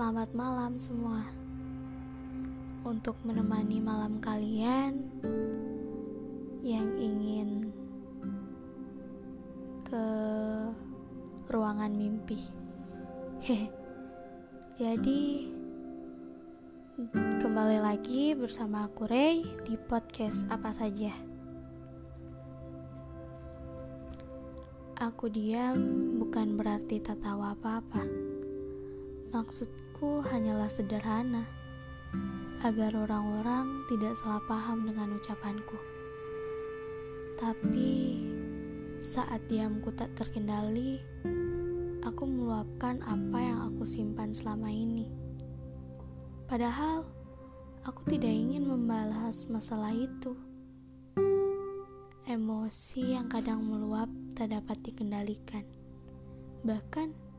Selamat malam semua. Untuk menemani malam kalian yang ingin ke ruangan mimpi. Jadi kembali lagi bersama aku Ray di podcast apa saja. Aku diam bukan berarti tak tahu apa-apa Maksudku hanyalah sederhana, agar orang-orang tidak salah paham dengan ucapanku. Tapi saat diamku tak terkendali, aku meluapkan apa yang aku simpan selama ini. Padahal aku tidak ingin membahas masalah itu. Emosi yang kadang meluap tak dapat dikendalikan. Bahkan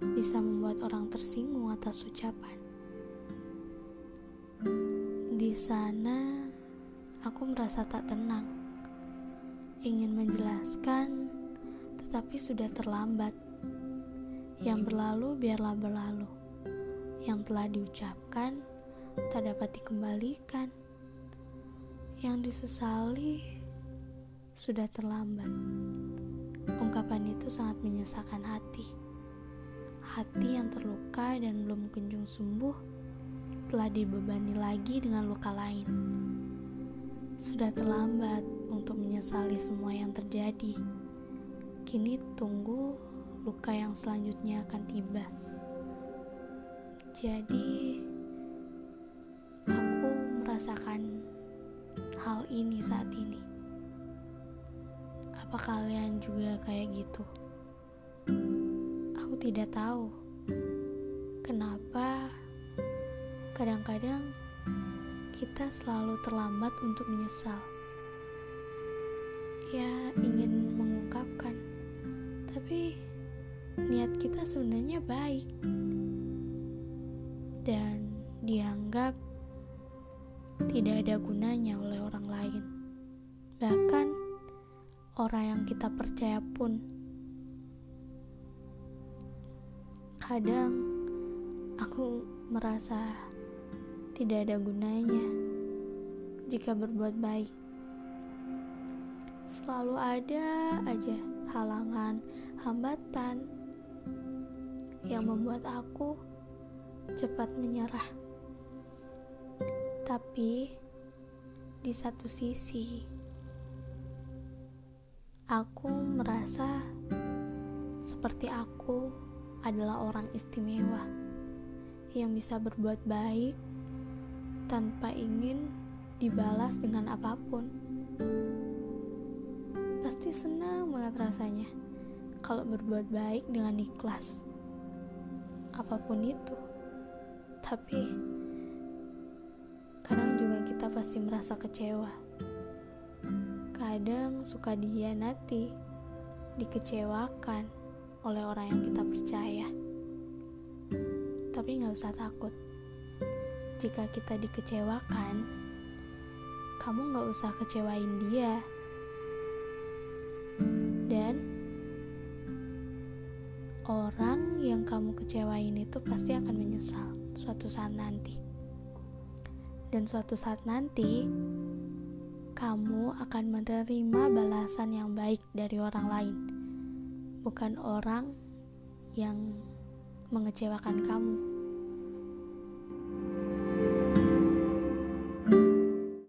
bisa membuat orang tersinggung atas ucapan. Di sana, aku merasa tak tenang, ingin menjelaskan, tetapi sudah terlambat. Yang berlalu biarlah berlalu, yang telah diucapkan tak dapat dikembalikan, yang disesali sudah terlambat. Ungkapan itu sangat menyesakan hati hati yang terluka dan belum kunjung sembuh telah dibebani lagi dengan luka lain. Sudah terlambat untuk menyesali semua yang terjadi. Kini tunggu luka yang selanjutnya akan tiba. Jadi, aku merasakan hal ini saat ini. Apa kalian juga kayak gitu? Tidak tahu kenapa kadang-kadang kita selalu terlambat untuk menyesal. Ya, ingin mengungkapkan, tapi niat kita sebenarnya baik dan dianggap tidak ada gunanya oleh orang lain. Bahkan orang yang kita percaya pun Kadang aku merasa tidak ada gunanya jika berbuat baik. Selalu ada aja halangan, hambatan yang membuat aku cepat menyerah. Tapi di satu sisi, aku merasa seperti aku adalah orang istimewa yang bisa berbuat baik tanpa ingin dibalas dengan apa pun. Pasti senang banget rasanya kalau berbuat baik dengan ikhlas. Apa pun itu. Tapi kadang juga kita pasti merasa kecewa. Kadang suka dihianati, dikecewakan oleh orang yang kita percaya. Tapi nggak usah takut. Jika kita dikecewakan, kamu nggak usah kecewain dia. Dan orang yang kamu kecewain itu pasti akan menyesal suatu saat nanti. Dan suatu saat nanti, kamu akan menerima balasan yang baik dari orang lain bukan orang yang mengecewakan kamu.